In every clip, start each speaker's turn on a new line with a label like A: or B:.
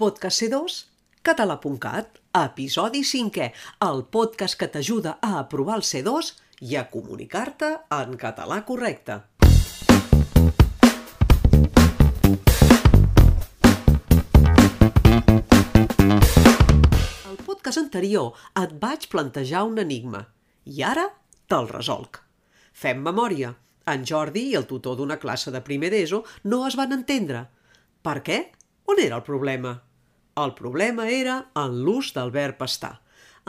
A: Podcast C2, català.cat, episodi 5è, el podcast que t'ajuda a aprovar el C2 i a comunicar-te en català correcte. Al podcast anterior et vaig plantejar un enigma i ara te'l resolc. Fem memòria. En Jordi i el tutor d'una classe de primer d'ESO no es van entendre. Per què? On era el problema? El problema era en l'ús del verb estar.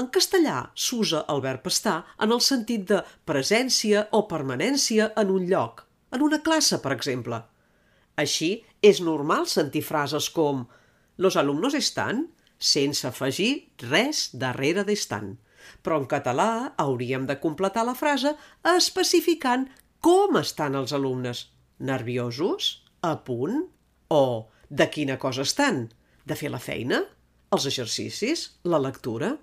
A: En castellà s'usa el verb estar en el sentit de presència o permanència en un lloc, en una classe, per exemple. Així, és normal sentir frases com «Los alumnos están», sense afegir res darrere d'estan. Però en català hauríem de completar la frase especificant com estan els alumnes. Nerviosos? A punt? O de quina cosa estan? De fer la feina? Els exercicis? La lectura?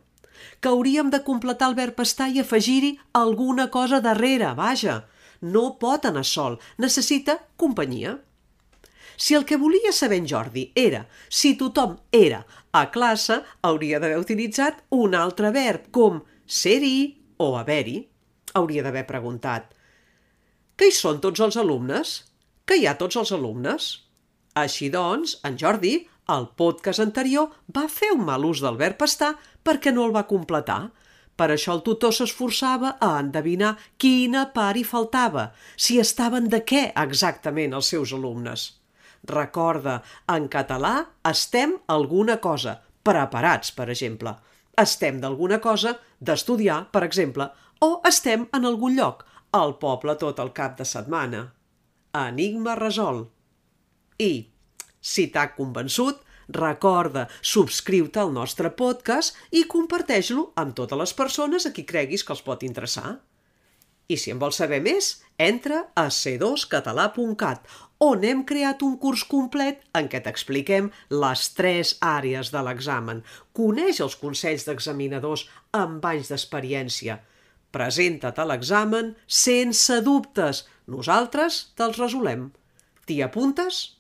A: Que hauríem de completar el verb estar i afegir-hi alguna cosa darrere, vaja. No pot anar sol, necessita companyia. Si el que volia saber en Jordi era si tothom era a classe, hauria d'haver utilitzat un altre verb, com ser-hi o haver-hi. Hauria d'haver preguntat que hi són tots els alumnes? Que hi ha tots els alumnes? Així doncs, en Jordi, al podcast anterior, va fer un mal ús del verb estar perquè no el va completar. Per això el tutor s'esforçava a endevinar quina part hi faltava, si estaven de què exactament els seus alumnes. Recorda, en català estem alguna cosa, preparats, per exemple. Estem d'alguna cosa, d'estudiar, per exemple, o estem en algun lloc, al poble tot el cap de setmana. Enigma resolt. I, si t'ha convençut, recorda subscriu-te al nostre podcast i comparteix-lo amb totes les persones a qui creguis que els pot interessar. I si en vols saber més, entra a c2català.cat, on hem creat un curs complet en què t'expliquem les tres àrees de l'examen. Coneix els consells d'examinadors amb anys d'experiència. Presenta't a l'examen sense dubtes. Nosaltres te'ls resolem. T'hi apuntes?